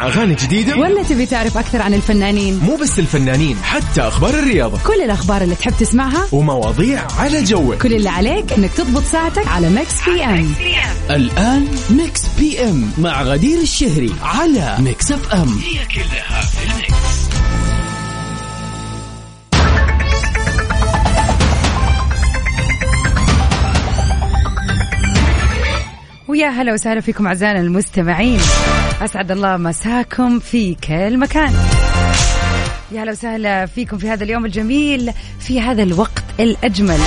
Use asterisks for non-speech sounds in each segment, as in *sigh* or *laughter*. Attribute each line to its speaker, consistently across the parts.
Speaker 1: أغاني جديدة؟
Speaker 2: ولا تبي تعرف أكثر عن الفنانين؟
Speaker 1: مو بس الفنانين حتى أخبار الرياضة.
Speaker 2: كل الأخبار اللي تحب تسمعها؟
Speaker 1: ومواضيع على جوك.
Speaker 2: كل اللي عليك أنك تضبط ساعتك على Mix PM.
Speaker 3: الآن Mix PM مع غدير الشهري على Mix FM.
Speaker 1: هي كلها في ال mix.
Speaker 2: ويا هلا وسهلا فيكم أعزائنا المستمعين. أسعد الله مساكم في كل مكان. يا هلا وسهلا فيكم في هذا اليوم الجميل في هذا الوقت الأجمل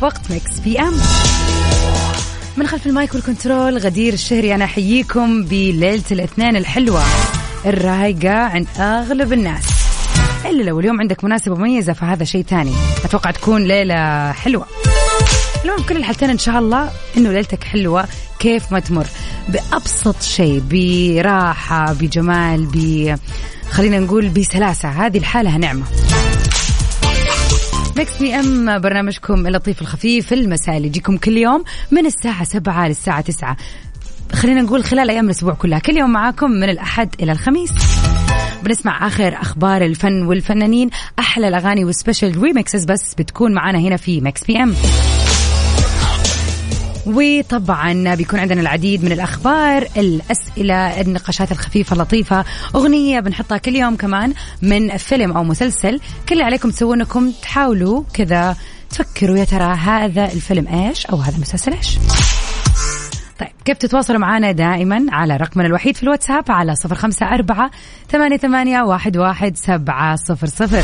Speaker 2: وقت Mix PM. من خلف ال mic وال control غدير الشهري أنا أحييكم بليلة الاثنين الحلوة الرايقة عند أغلب الناس. إلا لو اليوم عندك مناسبة مميزة فهذا شيء تاني أتوقع تكون ليلة حلوة. المهم كل الحالتين إن شاء الله إنه ليلتك حلوة كيف ما تمر. بأبسط شيء براحة بجمال ب خلينا نقول بسلاسة. هذه الحالة نعمة. Mix PM برنامجكم اللطيف الخفيف المسائي اللي يجيكم كل يوم من الساعة 7 للساعة 9 خلينا نقول خلال أيام الأسبوع كلها. كل يوم معاكم من الأحد إلى الخميس. بنسمع آخر أخبار الفن والفنانين أحلى الأغاني وال special remixes بس بتكون معانا هنا في Mix PM وطبعا بيكون عندنا العديد من الأخبار الأسئلة النقاشات الخفيفة اللطيفة أغنية بنحطها كل يوم كمان من فيلم أو مسلسل. كل اللي عليكم تسوون إنكم تحاولوا كذا تفكروا يا ترى هذا الفيلم إيش أو هذا المسلسل إيش. طيب كيف تتواصلوا معنا دائما على رقمنا الوحيد في الواتساب على صفر خمسة أربعة ثمانية, ثمانية واحد, واحد سبعة صفر صفر.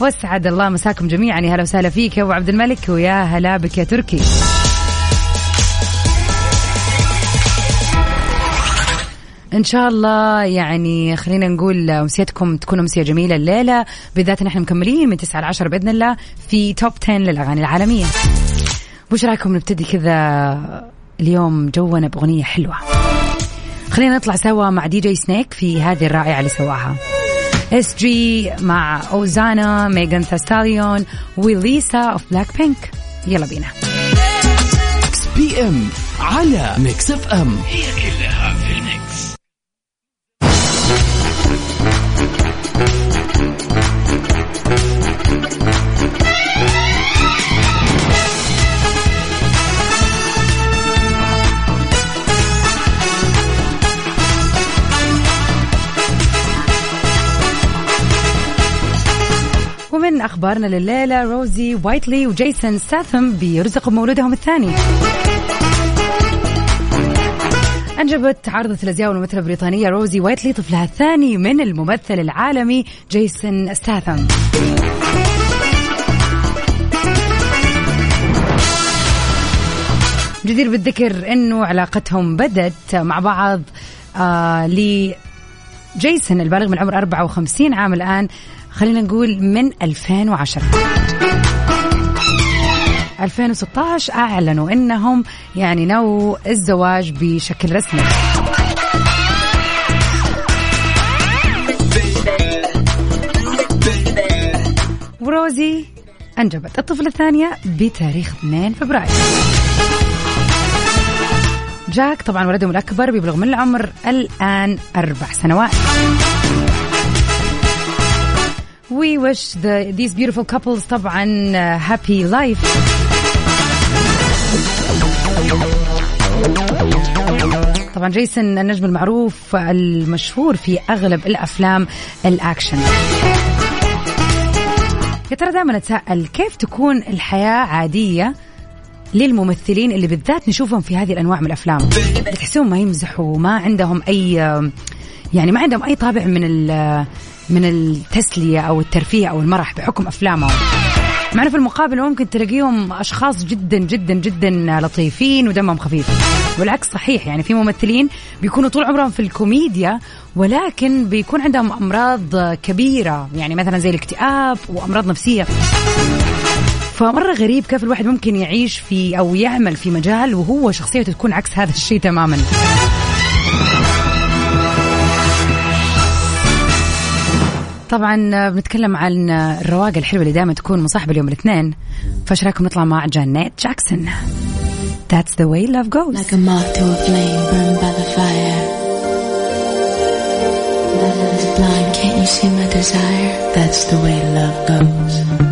Speaker 2: واسعد الله مساكم جميعا. يا هلا وسهلا فيك يا أبو عبد الملك ويا هلا بك يا تركي. إن شاء الله يعني خلينا نقول أمسيتكم تكون أمسية جميلة الليلة. بالذات نحن مكملين من 9 ل 10 بإذن الله في توب 10 للأغاني العالمية. وش رأيكم نبتدي كذا اليوم جونا بأغنية حلوة. خلينا نطلع سوا مع DJ Snake في هذه الرائعة اللي سواها. SG مع Ozuna Megan Thee Stallion و Lisa of BLACKPINK يلا بينا.
Speaker 3: PM على Mix FM
Speaker 1: هي كلها
Speaker 2: ومن أخبارنا لليلة روزي وايتلي وجيسون ستاثم بيرزقوا بمولودهم الثاني. أنجبت عارضة الأزياء والممثلة البريطانية روزي وايتلي طفلها الثاني من الممثل العالمي جيسون ستاثم جدير بالذكر أنه علاقتهم بدت مع بعض آه ل جيسون البالغ من العمر 54 عام الآن. خلينا نقول من 2010 2016 أعلنوا أنهم يعني نووا الزواج بشكل رسمي. وروزي أنجبت الطفلة الثانية بتاريخ 2 فبراير. جاك طبعا ولدهم الأكبر بيبلغ من العمر الآن أربع سنوات. We wish the, these beautiful couples طبعا uh, happy life. طبعا جيسون النجم المعروف المشهور في أغلب الأفلام الأكشن. يا ترى دائما أتساءل كيف تكون الحياة عادية للممثلين اللي بالذات نشوفهم في هذه الأنواع من الأفلام. تحسهم ما يمزحوا ما عندهم أي يعني ما عندهم أي طابع من من التسلية أو الترفيه أو المرح بحكم أفلامهم. مع في المقابل ممكن تلاقيهم أشخاص جدا جدا جدا لطيفين ودمهم خفيف. والعكس صحيح يعني في ممثلين بيكونوا طول عمرهم في الكوميديا ولكن بيكون عندهم أمراض كبيرة يعني مثلا زي الاكتئاب وأمراض نفسية. فمرة غريب كيف الواحد ممكن يعيش في أو يعمل في مجال وهو شخصيته تكون عكس هذا الشيء تماما طبعا بنتكلم عن الرواقة الحلوة اللي دائما تكون مصاحبة اليوم الاثنين فايش رايكم نطلع مع جانيت جاكسون That's the way love goes
Speaker 4: Like a moth to a flame burned by the fire. You see my desire? That's the way love goes.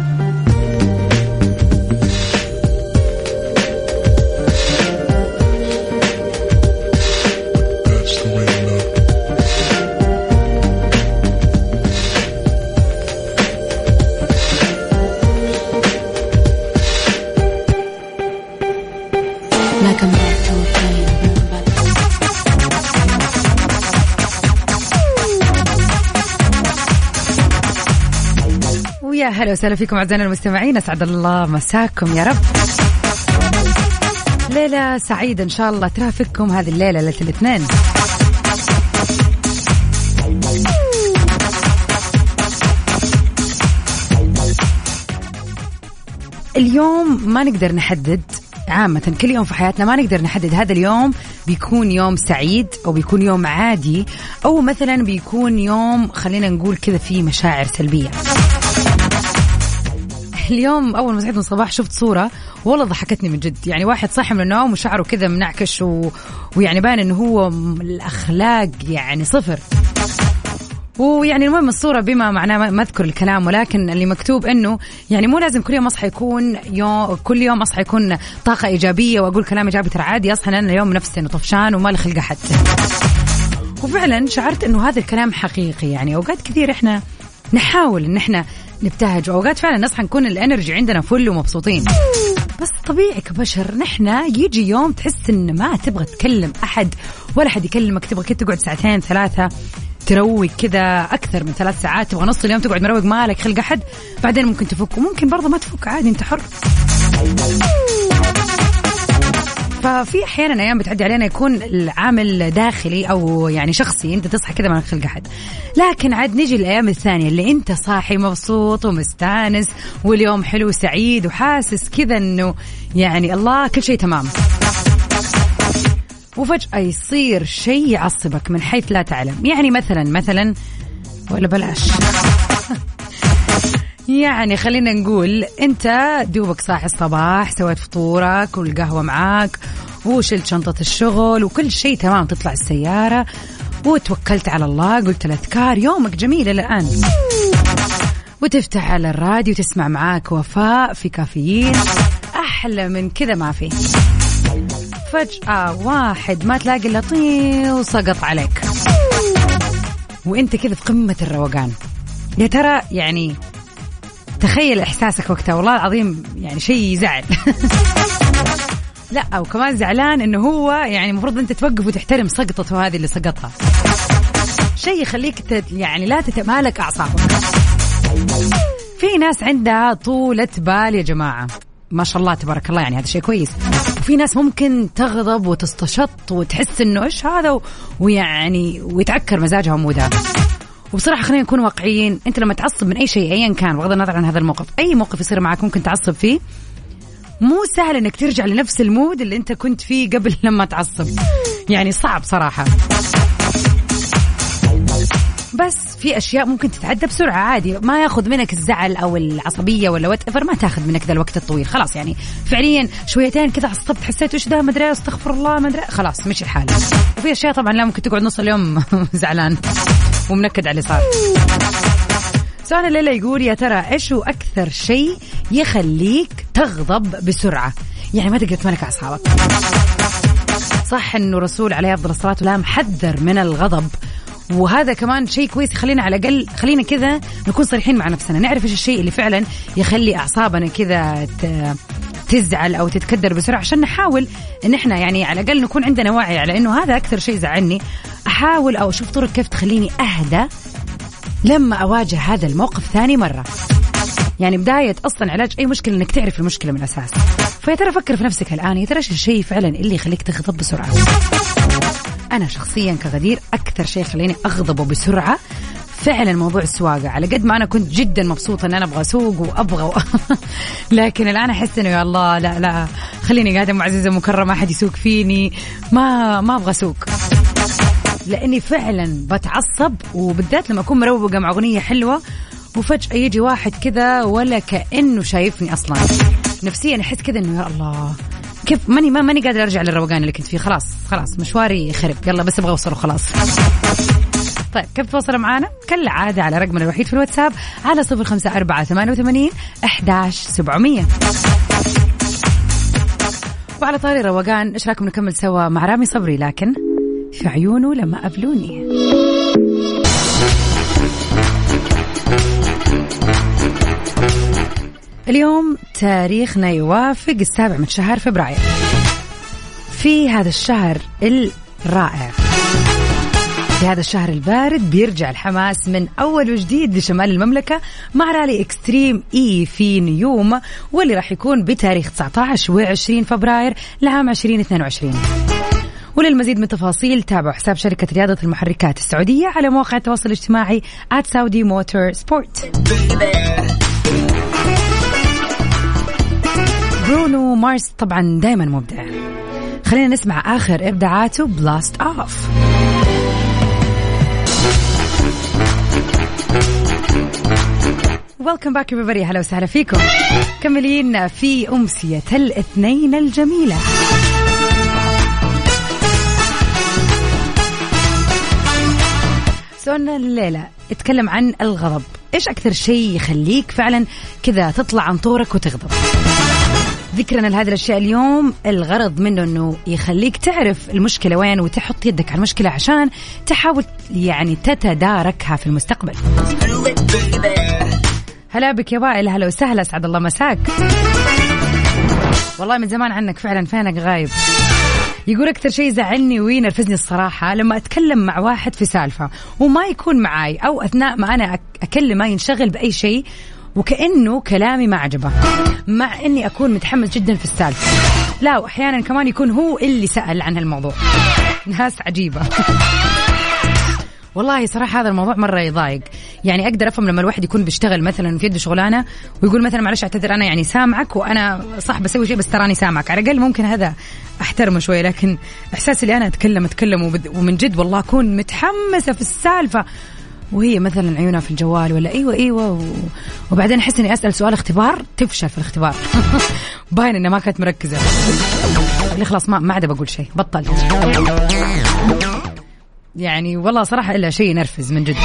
Speaker 2: ويا هلا وسهلا فيكم أعزائنا المستمعين. أسعد الله مساكم يا رب. ليلة سعيدة إن شاء الله. ترافقكم هذه الليلة ليلة الاثنين. اليوم ما نقدر نحدد عامة كل يوم في حياتنا ما نقدر نحدد. هذا اليوم بيكون يوم سعيد أو بيكون يوم عادي أو مثلا بيكون يوم خلينا نقول كذا فيه مشاعر سلبية. *laughs* اليوم أول ما صحيت من الصباح شفت صورة والله ضحكتني من جد. يعني واحد صاحي من النوم وشعره كذا منعكش و... ويعني باين إنه هو الأخلاق يعني صفر. ويعني المهم الصورة بما معناه ما أذكر الكلام ولكن اللي مكتوب إنه يعني مو لازم كل يوم أصحى يكون يوم كل يوم أصحى يكون طاقة إيجابية وأقول كلام إيجابي ترى عادي أصحى أنا اليوم نفسي طفشان وما لي خلقة حتى وفعلا شعرت إنه هذا الكلام حقيقي يعني. أوقات كثير إحنا نحاول إن إحنا نبتهج. واوقات فعلا نصحى نكون الإنرجي عندنا فل ومبسوطين. بس طبيعي كبشر نحن يجي يوم تحس إن ما تبغى تكلم أحد ولا حد يكلمك. تبغى كده تقعد ساعتين ثلاثة تروق كذا أكثر من ثلاث ساعات. تبغى نص اليوم تقعد مروق مالك خلق أحد. بعدين ممكن تفك. وممكن برضه ما تفك عادي أنت حر. ففي أحيانا أيام بتعدي علينا يكون العامل داخلي أو يعني شخصي أنت تصحى كذا ما خلق أحد. لكن عاد نجي الأيام الثانية اللي أنت صاحي مبسوط ومستانس واليوم حلو سعيد وحاسس كذا إنه يعني الله كل شيء تمام. وفجأة يصير شيء يعصبك من حيث لا تعلم. يعني مثلا مثلا ولا بلاش. *laughs* يعني خلينا نقول أنت دوبك صاحي الصباح سويت فطورك والقهوة معاك وشلت شنطة الشغل وكل شيء تمام تطلع السيارة. وتوكلت على الله قلت الاذكار يومك جميل الآن. وتفتح على الراديو تسمع معاك وفاء في كافيين. أحلى من كذا ما في. فجأة واحد ما تلاقي طي وسقط عليك. وإنت كذا في قمة الروقان. يا ترى يعني تخيل إحساسك وقتها والله العظيم يعني شيء يزعل. *laughs* لا وكمان زعلان إنه هو يعني المفروض أنت توقف وتحترم سقطته هذه اللي سقطها. شيء يخليك يعني لا تتمالك أعصابك. في ناس عندها طولة بال يا جماعة. ما شاء الله تبارك الله يعني هذا شيء كويس. وفي ناس ممكن تغضب وتستشط وتحس إنه إيش هذا و- ويعني ويتعكر مزاجها ومودها وبصراحة خلينا نكون واقعيين أنت لما تعصب من أي شيء ايا كان بغض النظر عن هذا الموقف أي موقف يصير معك ممكن تعصب فيه مو سهل إنك ترجع لنفس ال mood اللي أنت كنت فيه قبل *laughs* لما تعصب. يعني صعب صراحة. بس في أشياء ممكن تتعدى بسرعة عادي. ما ياخذ منك الزعل أو العصبية ولا whatever ما تاخذ منك ذا الوقت الطويل. خلاص يعني فعليا شويتين كذا عصبت حسيت إيش ده؟ مدري أستغفر الله مدري خلاص مشي الحال. وفي أشياء طبعا لا ممكن تقعد نص اليوم *laughs* زعلان ومنكد على اللي صار سؤال الليلة يقول يا ترى إيش هو أكثر شيء يخليك تغضب بسرعة؟ يعني ما تقدر تملك أعصابك. صح إنه الرسول عليه أفضل الصلاة والسلام حذر من الغضب وهذا كمان شيء كويس. يخلينا على الأقل خلينا كذا نكون صريحين مع نفسنا. نعرف إيش الشيء اللي فعلا يخلي أعصابنا كذا تزعل أو تتكدر بسرعة. عشان نحاول إن إحنا يعني على الأقل نكون عندنا وعي على إنه هذا أكثر شيء زعلني أحاول أو أشوف طرق كيف تخليني أهدى لما أواجه هذا الموقف ثاني مرة. يعني بداية أصلا علاج أي مشكلة إنك تعرف المشكلة من الأساس فيا ترى فكر في نفسك الآن يا ترى إيش الشيء فعلا اللي يخليك تغضب بسرعة؟ أنا شخصيا كغدير أكثر شيء يخليني أغضب بسرعة فعلا موضوع السواقة. على قد ما أنا كنت جدا مبسوطة أن أنا أبغى أسوق وأبغى و... *laughs* لكن الآن أحس إنه يا الله لا لا خليني قاعدة معززة مكرمة أحد يسوق فيني؟ ما ما أبغى أسوق. لأني فعلا بتعصب وبالذات لما أكون مروقة مع أغنية حلوة وفجأة يجي واحد كذا ولا كأنه شايفني أصلا. نفسيا أحس كذا إنه يا الله كيف؟ ماني ما ماني قادر أرجع للروقان اللي كنت فيه. خلاص خلاص مشواري خرب. يلا بس أبغى اوصل وخلاص طيب كيف تتواصلوا معنا؟ كالعادة على رقمنا الوحيد في الواتساب على صفر خمسة أربعة ثمانية وثمانين أحداش سبعمية. وعلى طاري روقان إيش رأيكم نكمل سوا مع رامي صبري؟ لكن في عيونه لما قابلوني اليوم تاريخنا يوافق السابع من شهر فبراير. في هذا الشهر الرائع. في هذا الشهر البارد بيرجع الحماس من أول وجديد لشمال المملكة مع رالي إكستريم إي في نيوم واللي راح يكون بتاريخ 19 و20 فبراير لعام 2022 وللمزيد من التفاصيل تابعوا حساب شركة رياضة المحركات السعودية على مواقع التواصل الاجتماعي @saudi motor sport. برونو مارس طبعا دائما مبدع. خلينا نسمع آخر إبداعاته بلاست أوف ويلكم باك everybody. هلا وسهلا فيكم. كملين في أمسية الاثنين الجميلة. سؤالنا الليلة اتكلم عن الغضب. إيش أكثر شيء يخليك فعلا كذا تطلع عن طورك وتغضب؟ ذكرنا لهذه الأشياء اليوم الغرض منه إنه يخليك تعرف المشكلة وين وتحط يدك على المشكلة عشان تحاول يعني تتداركها في المستقبل. هلا بك يا وائل هلا وسهلا اسعد الله مساك. والله من زمان عنك فعلا فينك غايب. يقول أكثر شيء يزعلني وينرفزني الصراحة لما أتكلم مع واحد في سالفة وما يكون معاي أو أثناء ما أنا اكلمه ينشغل بأي شيء وكأنه كلامي ما عجبه مع إني أكون متحمس جدا في السالفة. لا واحيانا كمان يكون هو اللي سأل عن هالموضوع ناس عجيبة. *laughs* والله صراحة هذا الموضوع مرة يضايق. يعني أقدر أفهم لما الواحد يكون بيشتغل مثلا في يده شغلانة ويقول مثلا معلش أعتذر أنا يعني سامعك وأنا صح بسوي شيء بس تراني سامعك. على الأقل ممكن هذا أحترمه شوي لكن إحساس اللي أنا أتكلم أتكلم ومن جد والله أكون متحمسة في السالفة. وهي مثلا عيونها في الجوال ولا إيوه إيوه و... وبعدين أحس إني أسأل سؤال اختبار تفشل في الاختبار. *laughs* باين انها ما كانت مركزة. *laughs* خلاص ما ما عاد بقول شيء بطل يعني والله صراحة إلا شيء ينرفز من جد.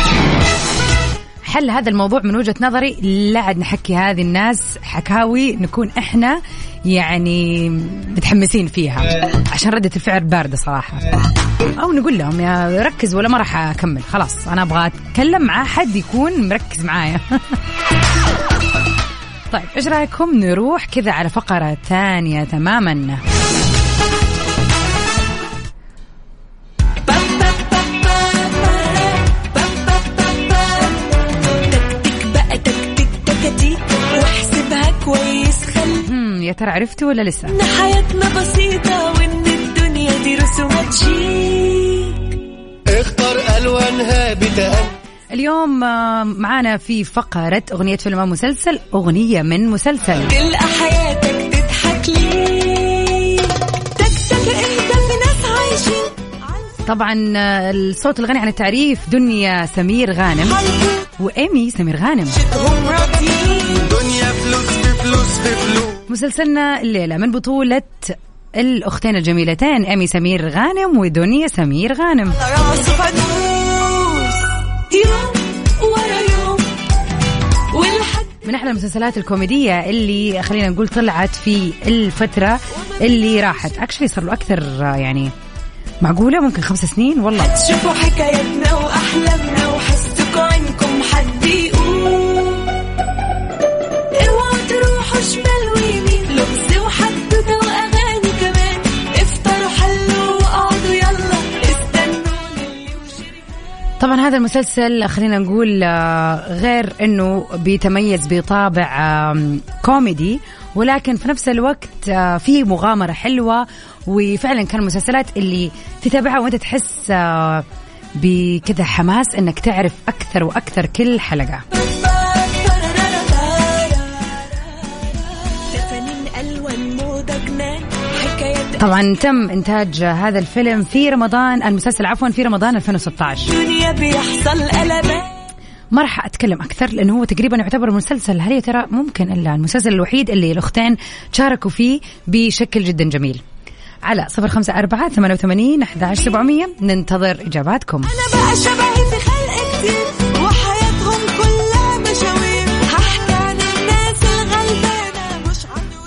Speaker 2: حل هذا الموضوع من وجهة نظري. لا عاد نحكي هذه الناس حكاوي نكون إحنا يعني متحمسين فيها. عشان ردة الفعل باردة صراحة. أو نقول لهم يا ركز ولا ما راح أكمل. خلاص أنا أبغى أتكلم مع حد يكون مركز معايا. *laughs* طيب إيش رأيكم نروح كذا على فقرة ثانية تماما؟ يا ترى عرفتوا ولا لسه؟
Speaker 5: إن حياتنا بسيطة وإن الدنيا دي رسومات شيك
Speaker 6: اختر ألوانها بتأني.
Speaker 2: اليوم آه، معانا في فقرة أغنية فيلم أو مسلسل أغنية من مسلسل.
Speaker 5: تلقى حياتك تضحك ليه تكتك انت في ناس عايشين.
Speaker 2: طبعا آه، الصوت الغني عن التعريف دنيا سمير غانم. وإيمي سمير غانم.
Speaker 6: دنيا فلوس في فلوس في فلوس
Speaker 2: مسلسلنا الليلة من بطولة الأختين الجميلتين إيمي سمير غانم ودنيا سمير غانم. من أحلى المسلسلات الكوميدية اللي خلينا نقول طلعت في الفترة اللي راحت. أكشلي صار له أكثر آه، يعني معقولة؟ ممكن خمس سنين؟ والله.
Speaker 5: تشوفوا حكايتنا وأحلامنا وحسكوا عنكم حد
Speaker 2: طبعا هذا المسلسل خلينا نقول آه، غير إنه بيتميز بطابع كوميدي ولكن في نفس الوقت آه، في مغامرة حلوة وفعلا كان المسلسلات اللي تتابعها وأنت تحس آه، بكذا حماس إنك تعرف أكثر وأكثر كل
Speaker 5: حلقة.
Speaker 2: طبعا تم إنتاج هذا الفيلم في رمضان المسلسل عفوا في رمضان 2016
Speaker 5: الدنيا بيحصل قلبان
Speaker 2: ما راح أتكلم أكثر لأنه هو تقريبا يعتبر مسلسل. هل يا ترى ممكن إلا المسلسل الوحيد اللي الأختين شاركوا فيه بشكل جدا جميل؟ على صفر خمسة أربعة ثمانية وثمانين أحد عشر سبعمية. ننتظر إجاباتكم.
Speaker 5: أنا بقى شبهي في خلق كتير.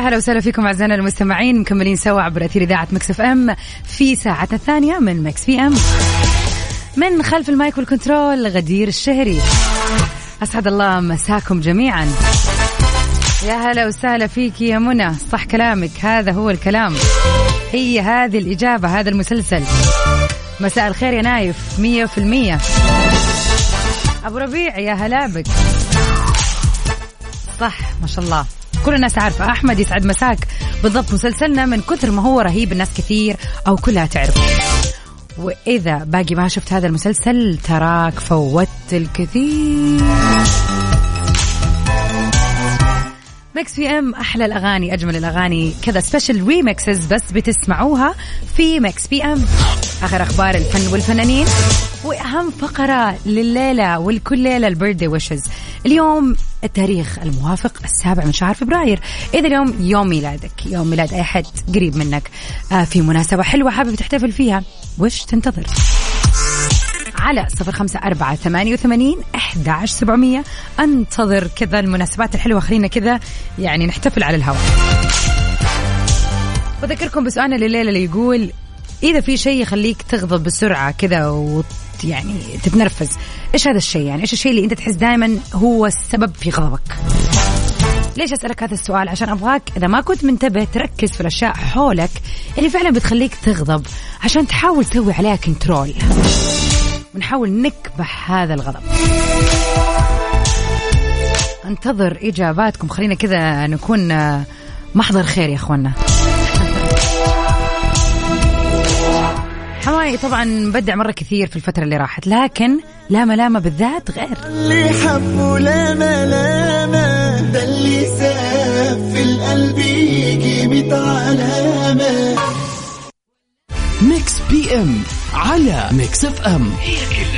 Speaker 2: ويا هلا وسهلا فيكم أعزائنا المستمعين مكملين سوا عبر أثير إذاعة Mix FM في ساعتنا الثانية من Mix PM. من خلف ال mic وال control غدير الشهري. أسعد الله مساكم جميعا. يا هلا وسهلا فيك يا منى صح كلامك هذا هو الكلام. هي هذه الإجابة هذا المسلسل. مساء الخير يا نايف مية في المية. أبو ربيع يا هلا بك. صح ما شاء الله. كل الناس عارفة أحمد يسعد مساك. بالضبط مسلسلنا من كثر ما هو رهيب الناس كثير أو كلها تعرف. وإذا باقي ما شفت هذا المسلسل تراك فوت الكثير. Mix PM أحلى الأغاني أجمل الأغاني. كذا special remixes بس بتسمعوها في Mix PM آخر أخبار الفن والفنانين. وأهم فقرة لليلة والكل ليلة ال birthday wishes اليوم التاريخ الموافق السابع من شهر فبراير. إذا اليوم يوم ميلادك يوم ميلاد أي حد قريب منك آه في مناسبة حلوة حابب تحتفل فيها وش تنتظر؟ على صفر خمسة أربعة ثمانية وثمانين أحد سبعمية. أنتظر كذا المناسبات الحلوة. خلينا كذا يعني نحتفل على الهواء. وذكركم بسؤالنا لليلة اللي يقول إذا في شيء يخليك تغضب بسرعة كذا يعني تتنرفز. إيش هذا الشيء يعني؟ إيش الشيء اللي أنت تحس دائما هو السبب في غضبك؟ ليش أسألك هذا السؤال؟ عشان أبغاك إذا ما كنت منتبه تركز في الأشياء حولك اللي فعلا بتخليك تغضب عشان تحاول تسوي عليها كنترول ونحاول نكبح هذا الغضب. انتظر إجاباتكم. خلينا كذا نكون محضر خير يا اخوانا حماقي طبعا مبدع مرة كثير في الفترة اللي راحت لكن لا ملامة بالذات غير.
Speaker 6: اللي حبه لا ملامة ده اللي ساب في القلب يجي ميت علامة
Speaker 3: Mix PM على Mix FM.
Speaker 1: هي كلها.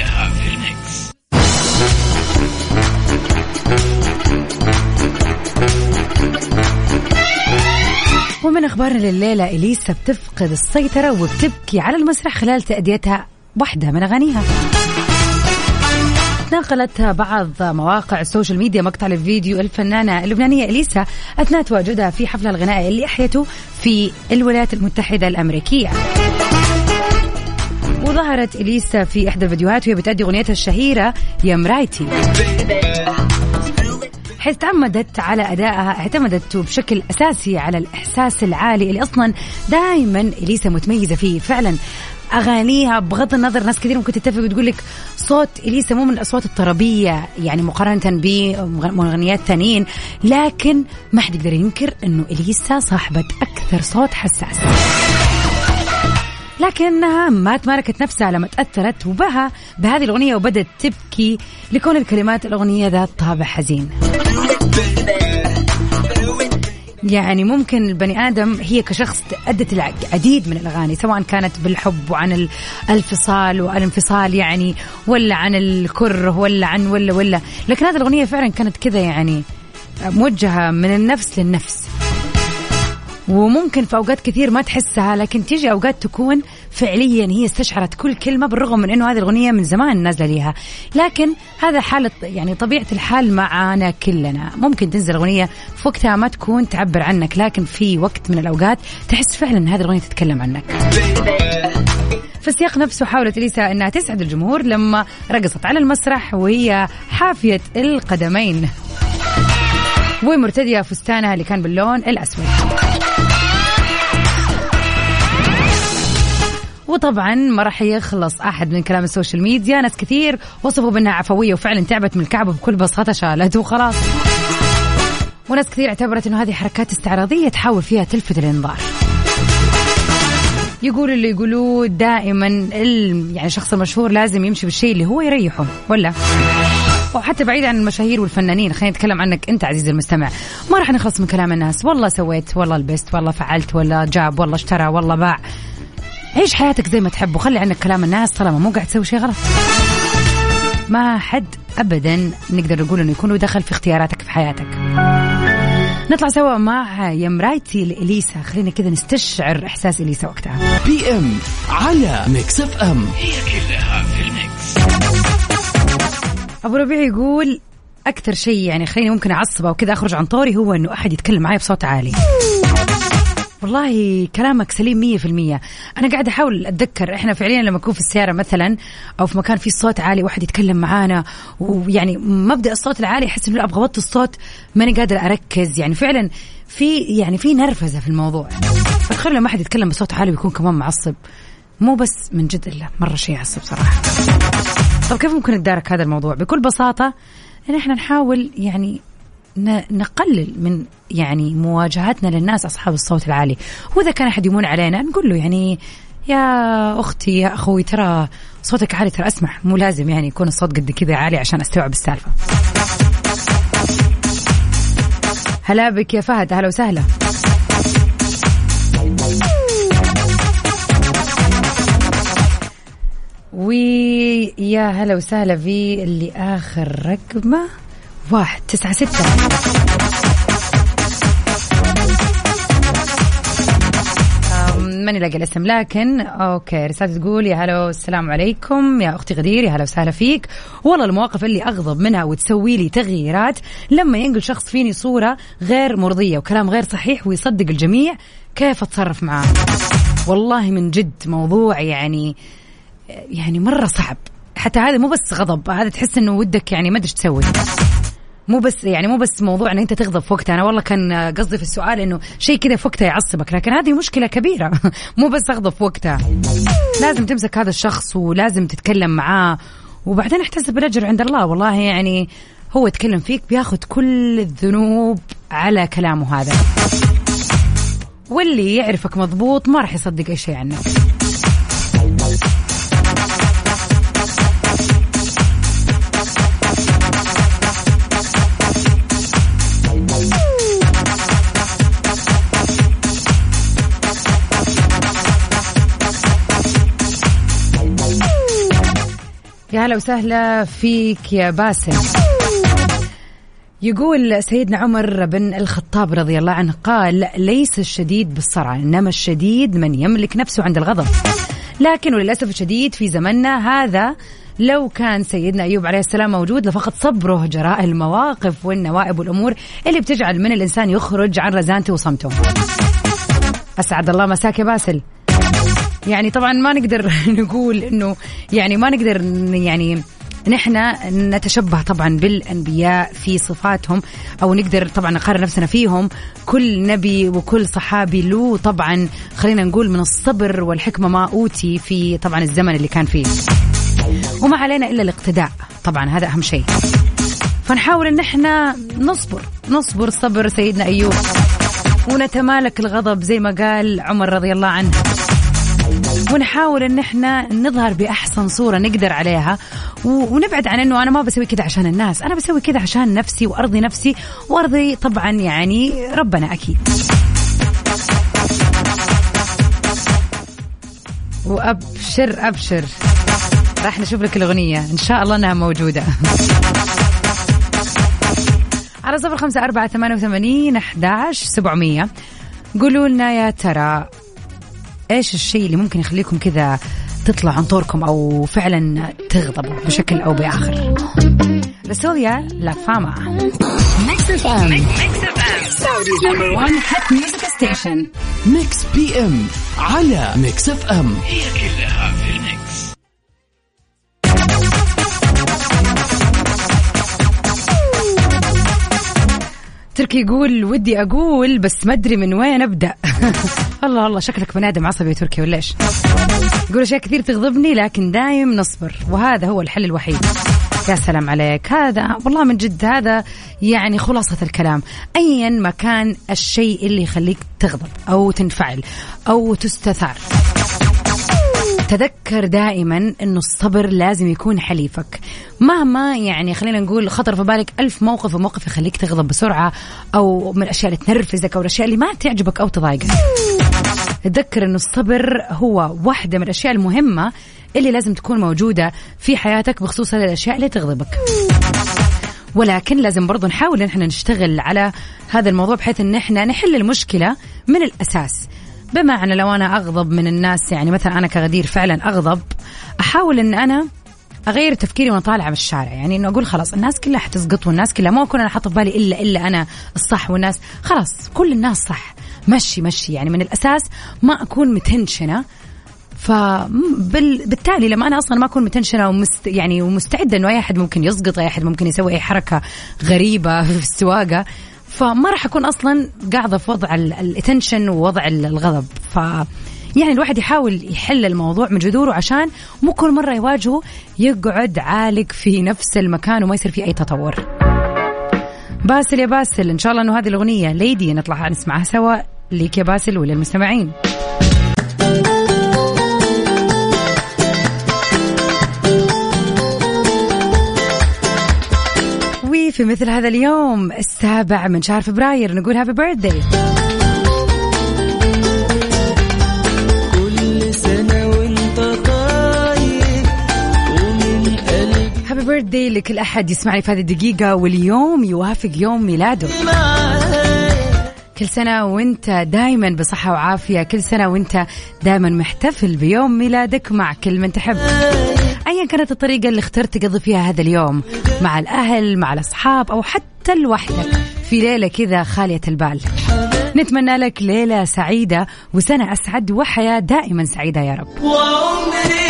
Speaker 2: ومن اخبارنا لليله إليسا بتفقد السيطرة وبتبكي على المسرح خلال تأديتها واحدة من أغانيها. نقلت بعض مواقع ال social media مقطع للفيديو الفنانة اللبنانية إليسا أثناء تواجدها في حفلها الغنائي اللي أحيته في الولايات المتحدة الأمريكية. وظهرت إليسا في إحدى الفيديوهات وهي بتأدي أغنيتها الشهيرة يا مرايتي. حيث تعمدت على أدائها اعتمدت بشكل أساسي على الإحساس العالي اللي أصلا دائما إليسا متميزة فيه. فعلا أغانيها بغض النظر ناس كثير ممكن تتفق وتقول لك صوت إليسا مو من الأصوات الطربية يعني مقارنة بمغنيات ثانيين لكن ما حد يقدر ينكر أنه إليسا صاحبة أكثر صوت حساس. لكنها ما تماركت نفسها لما تأثرت وبها بهذه الأغنية وبدت تبكي لكون الكلمات الأغنية ذات طابع حزين. يعني ممكن البني آدم هي كشخص أدت العديد من الأغاني سواء كانت بالحب وعن الانفصال والانفصال يعني ولا عن الكره ولا عن ولا ولا. لكن هذه الأغنية فعلا كانت كذا يعني موجهة من النفس للنفس. وممكن في أوقات كثير ما تحسها لكن تيجي أوقات تكون فعليا هي استشعرت كل كلمة بالرغم من إنه هذه الأغنية من زمان نازلة ليها. لكن هذا حاله يعني طبيعة الحال معانا كلنا. ممكن تنزل أغنية في وقتها ما تكون تعبر عنك لكن في وقت من الأوقات تحس فعلا إن هذه الأغنية تتكلم عنك. في السياق نفسه حاولت إليسا إنها تسعد الجمهور لما رقصت على المسرح وهي حافية القدمين. ومرتدية فستانها اللي كان باللون الأسود. وطبعا ما راح يخلص أحد من كلام ال social media. ناس كثير وصفوا بأنها عفوية وفعلا تعبت من الكعب بكل بساطة شالت وخلاص. وناس كثير اعتبرت إنه هذه حركات استعراضية تحاول فيها تلفت الانظار يقول اللي يقولوه دائما يعني الشخص المشهور لازم يمشي بالشيء اللي هو يريحه ولا؟ وحتى بعيد عن المشاهير والفنانين خلينا نتكلم عنك أنت عزيزي المستمع. ما راح نخلص من كلام الناس. والله سويت والله لبست والله فعلت والله جاب والله اشترى والله باع. عيش حياتك زي ما تحب وخلي عنك كلام الناس طالما مو قاعد تسوي شيء غلط. ما حد ابدا نقدر نقول إنه يكون له دخل في اختياراتك في حياتك. نطلع سوا مع يا مرايتي لإليسا. خلينا كذا نستشعر إحساس إليسا وقتها.
Speaker 3: PM على Mix FM.
Speaker 1: هي كلها في ال mix.
Speaker 2: أبو ربيع يقول أكثر شيء يعني خليني ممكن أعصبه وكذا أخرج عن طوري هو إنه أحد يتكلم معي بصوت عالي. والله كلامك سليم مية في المية. أنا قاعدة أحاول أتذكر إحنا فعليا لما نكون في السيارة مثلا أو في مكان فيه صوت عالي واحد يتكلم معانا ويعني مبدأ الصوت العالي أحس إنه أبغى أوطي الصوت ماني قادر أركز. يعني فعلا في يعني في نرفزة في الموضوع. فتخيل لما أحد يتكلم بصوت عالي ويكون كمان معصب. مو بس من جد إلا مرة شيء يعصب صراحة. طب كيف ممكن نتدارك هذا الموضوع؟ بكل بساطة إن إحنا نحاول يعني نقلل من يعني مواجهتنا للناس أصحاب الصوت العالي. وإذا كان أحد يمون علينا نقول له يعني يا أختي يا أخوي ترى صوتك عالي ترى اسمح مو لازم يعني يكون الصوت قد كذا عالي عشان أستوعب السالفة. هلا بك يا فهد. أهلا وسهلا. ويا هلا وسهلا في اللي آخر رقمة. واحد تسعة ستة. ماني لاقي الاسم لكن أوكي رسالة تقول يا هلا والسلام عليكم. يا أختي غدير يا هلا وسهلا فيك. والله المواقف اللي أغضب منها وتسوي لي تغييرات لما ينقل شخص فيني صورة غير مرضية وكلام غير صحيح ويصدق الجميع كيف أتصرف معاه؟ والله من جد موضوع يعني يعني مرة صعب. حتى هذا مو بس غضب هذا تحس إنه ودك يعني ما أدري تسوي. مو بس يعني مو بس موضوع إن أنت تغضب في وقتها. أنا والله كان قصدي في السؤال إنه شيء كذا في وقتها يعصبك لكن هذه مشكلة كبيرة. *laughs* مو بس أغضب في وقتها. لازم تمسك هذا الشخص ولازم تتكلم معاه. وبعدين أحتسب الأجر عند الله. والله يعني هو يتكلم فيك بياخذ كل الذنوب على كلامه هذا. واللي يعرفك مضبوط ما راح يصدق أي شيء عنك. يا هلا وسهلا فيك يا باسم يقول سيدنا عمر بن الخطاب رضي الله عنه قال ليس الشديد بالصرع إنما الشديد من يملك نفسه عند الغضب لكن وللأسف الشديد في زمننا هذا لو كان سيدنا أيوب عليه السلام موجود لفقد صبره جراء المواقف والنوائب والأمور اللي بتجعل من الإنسان يخرج عن رزانته وصمته. أسعد الله مساك يا باسل. يعني طبعا ما نقدر *laughs* نقول إنه يعني ما نقدر يعني نحن نتشبه طبعا بالأنبياء في صفاتهم أو نقدر طبعا نقارن نفسنا فيهم. كل نبي وكل صحابي له طبعا خلينا نقول من الصبر والحكمة ما أوتي في طبعا الزمن اللي كان فيه. وما علينا إلا الاقتداء طبعا هذا أهم شيء. فنحاول إن إحنا نصبر نصبر صبر سيدنا أيوب. ونتمالك الغضب زي ما قال عمر رضي الله عنه. ونحاول إن إحنا نظهر بأحسن صورة نقدر عليها ونبعد عن إنه أنا ما بسوي كذا عشان الناس. أنا بسوي كذا عشان نفسي وأرضي نفسي وأرضي طبعا يعني ربنا أكيد. وأبشر أبشر. راح نشوف لك الأغنية. إن شاء الله إنها موجودة. على صفر خمسة أربعة ثمانية وثمانين أحداش سبعمية. قولوا لنا يا ترى إيش الشيء اللي ممكن يخليكم كذا تطلع عن طوركم أو فعلا تغضبوا بشكل أو بآخر؟ رسوليا لا فاما
Speaker 3: Mix FM Mix PM على Mix FM
Speaker 1: هي كلها في
Speaker 2: تركي يقول ودي أقول بس ما أدري من وين أبدأ. *laughs* الله الله شكلك بني آدم عصبي يا تركي ولا إيش؟ يقول أشياء كثير تغضبني لكن دايم نصبر وهذا هو الحل الوحيد. يا سلام عليك. هذا والله من جد هذا يعني خلاصة الكلام. أيا ما كان الشيء اللي يخليك تغضب أو تنفعل أو تستثار. تذكر دائما إنه الصبر لازم يكون حليفك. مهما يعني خلينا نقول خطر في بالك ألف موقف وموقف يخليك تغضب بسرعة أو من الأشياء اللي تنرفزك أو الأشياء اللي ما تعجبك أو تضايقك. تذكر إنه الصبر هو واحدة من الأشياء المهمة اللي لازم تكون موجودة في حياتك بخصوص الأشياء اللي تغضبك. ولكن لازم برضو نحاول إن إحنا نشتغل على هذا الموضوع بحيث إن إحنا نحل المشكلة من الأساس. بمعنى لو أنا أغضب من الناس يعني مثلا أنا كغدير فعلا أغضب أحاول إن أنا أغير تفكيري وأنا طالعة من الشارع. يعني إنه أقول خلاص الناس كلها حتسقط والناس كلها ما اكون أنا حاطة في بالي الا إلا أنا الصح والناس خلاص كل الناس صح. مشي مشي. يعني من الأساس ما أكون متنشنة. فبالتالي لما أنا أصلا ما أكون متنشنة ومست يعني ومستعدة إنه أي أحد ممكن يسقط أي أحد ممكن يسوي أي حركة غريبة في السواقة فما راح أكون أصلا قاعدة في وضع الاتنشن ووضع ال- الغضب. ف يعني الواحد يحاول يحل الموضوع من جذوره عشان مو كل مرة يواجهه يقعد عالق في نفس المكان وما يصير فيه أي تطور. باسل يا باسل إن شاء الله إنه هذه الأغنية ليدي نطلع نسمعها سوا. ليك يا باسل وللمستمعين. وفي مثل هذا اليوم؟ السابع من شهر فبراير. نقول
Speaker 6: happy قلبي
Speaker 2: هابي بيرثداي لكل أحد يسمعني في هذه الدقيقة واليوم يوافق يوم ميلاده. كل سنة وانت دايما بصحة وعافية. كل سنة وانت دايما محتفل بيوم ميلادك مع كل من تحب. ايا كانت الطريقة اللي اخترت تقضي فيها هذا اليوم؟ مع الأهل مع الأصحاب أو حتى لوحدك. في ليلة كذا خالية البال. نتمنى لك ليلة سعيدة وسنة أسعد وحياة دائما سعيدة يا رب.
Speaker 6: وعمري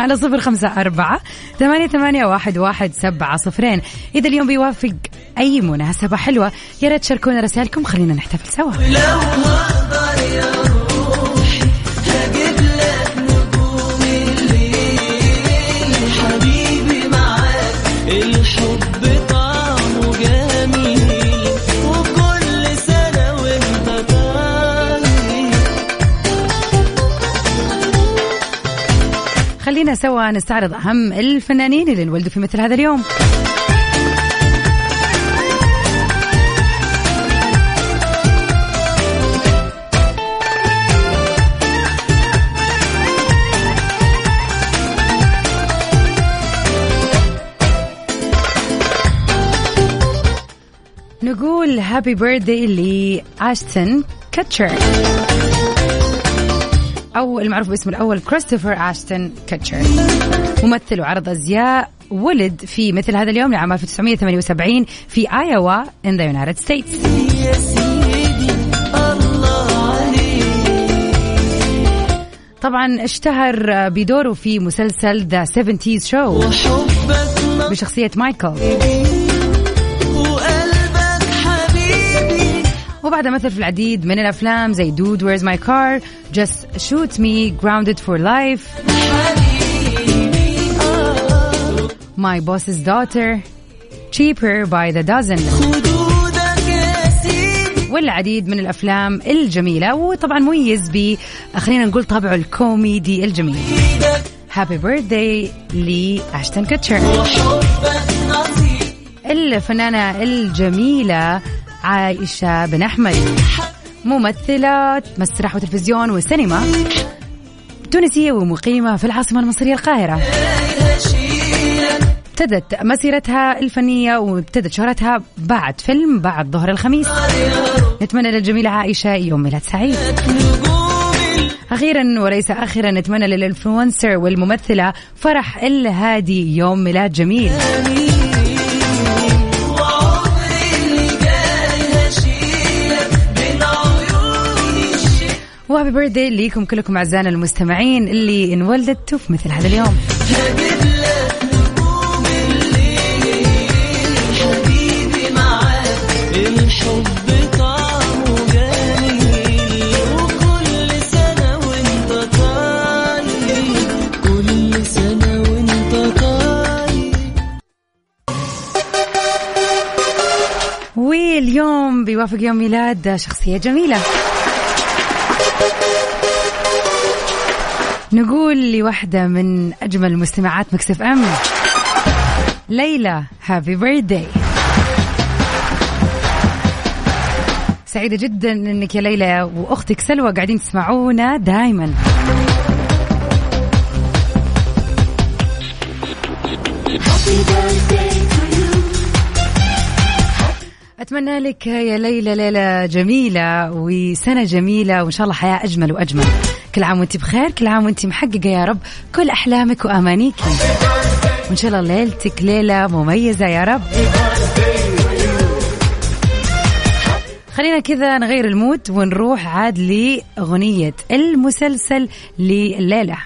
Speaker 2: على صفر خمسة أربعة ثمانية, ثمانية واحد, واحد سبعة صفرين. إذا اليوم بيوافق أي مناسبة حلوة يا ريت تشاركونا رسائلكم. خلينا نحتفل سوا. خلينا سوا نستعرض أهم الفنانين اللي انولدوا في مثل هذا اليوم. نقول happy birthday لأشتن كاتشر. أو المعروف باسمه الأول كريستوفر أشتن كاتشر ممثل وعرض أزياء ولد في مثل هذا اليوم لعام 1978 في آيوا in the United States. طبعا اشتهر بدوره في مسلسل That 70s
Speaker 6: Show
Speaker 2: بشخصية مايكل وبعدها مثل في العديد من الأفلام زي Dude Where's My Car Just Shoot Me Grounded for Life My Boss's Daughter Cheaper by the Dozen. والعديد من الأفلام الجميلة وطبعا مميز ب خلينا نقول طابعه الكوميدي الجميل. happy birthday لاشتن كاتشر
Speaker 6: وحبك نصيب
Speaker 2: عائشة بن أحمد. ممثلة مسرح وتلفزيون وسينما تونسية ومقيمة في العاصمة المصرية القاهرة. ابتدت مسيرتها الفنية وابتدت شهرتها بعد فيلم بعد ظهر الخميس. نتمنى للجميلة عائشة يوم ميلاد سعيد. أخيرا وليس آخرا نتمنى للإنفلونسر والممثلة فرح الهادي يوم ميلاد جميل. وهابي بيرثدي ليكم كلكم أعزائنا المستمعين اللي انولدتوا في مثل هذا اليوم. واليوم بيوافق يوم ميلاد شخصية جميلة. نقول لواحدة من أجمل مستمعات مكسف أم. ليلى هابي بيرثدي سعيدة جدا إنك يا ليلى وأختك سلوى قاعدين تسمعونا دائما أتمنى لك يا ليلى ليلة جميلة وسنة جميلة وإن شاء الله حياة أجمل وأجمل. كل عام وأنت بخير كل عام وأنت محققة يا رب. كل أحلامك وأمانيك. وإن شاء الله ليلتك ليلة مميزة يا رب. خلينا كذا نغير المود ونروح عاد لأغنية المسلسل لليلة.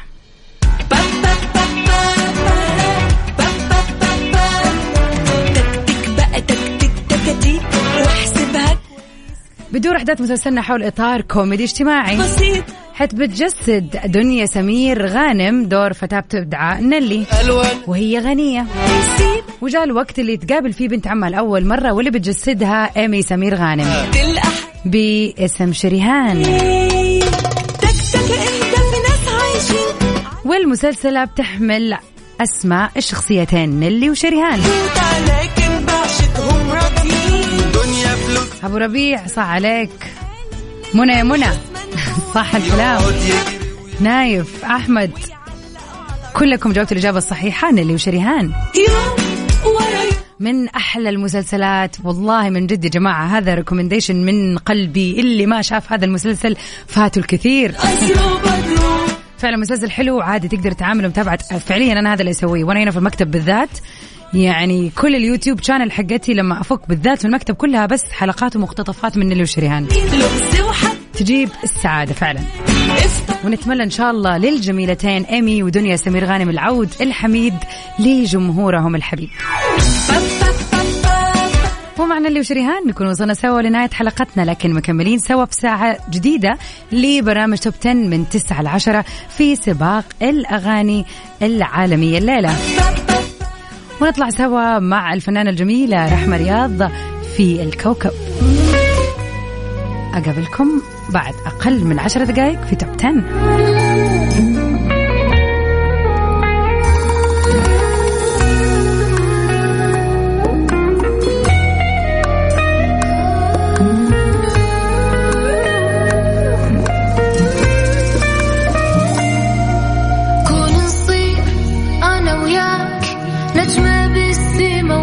Speaker 2: بدور أحداث مسلسلنا حول إطار كوميدي اجتماعي.
Speaker 5: بسيط
Speaker 2: حيث بتجسد دنيا سمير غانم دور فتاة بتدعى نيلي وهي غنية. وجاء الوقت اللي تقابل فيه بنت عمها لأول مرة واللي بتجسدها إيمي سمير غانم. باسم شريهان. والمسلسلة بتحمل أسماء الشخصيتين نيلي وشريهان. أبو ربيع صح عليك. منى يا منى. صح الكلام. نايف أحمد كلكم جاوبتوا الإجابة الصحيحة نيلي وشريهان. من أحلى المسلسلات والله من جد يا جماعة هذا recommendation من قلبي اللي ما شاف هذا المسلسل فاتوا الكثير. فعلا مسلسل حلو عادي تقدر تعامل ومتابعة فعليا أنا هذا اللي أسويه. وأنا هنا في المكتب بالذات. يعني كل اليوتيوب channel حقتي لما أفك بالذات في المكتب كلها بس حلقات ومقتطفات من نيلي وشريهان. تجيب السعادة فعلا. ونتمنى إن شاء الله للجميلتين إيمي ودنيا سمير غانم العود الحميد لجمهورهم الحبيب. ومع نيلي وشريهان؟ نكون وصلنا سوا لنهاية حلقتنا لكن مكملين سوا في ساعة جديدة لبرامج top 10 من 9 ل 10 في سباق الأغاني العالمية الليلة. ونطلع سوا مع الفنانة الجميلة رحمة رياض في الكوكب. أقابلكم بعد أقل من 10 دقائق في توب 10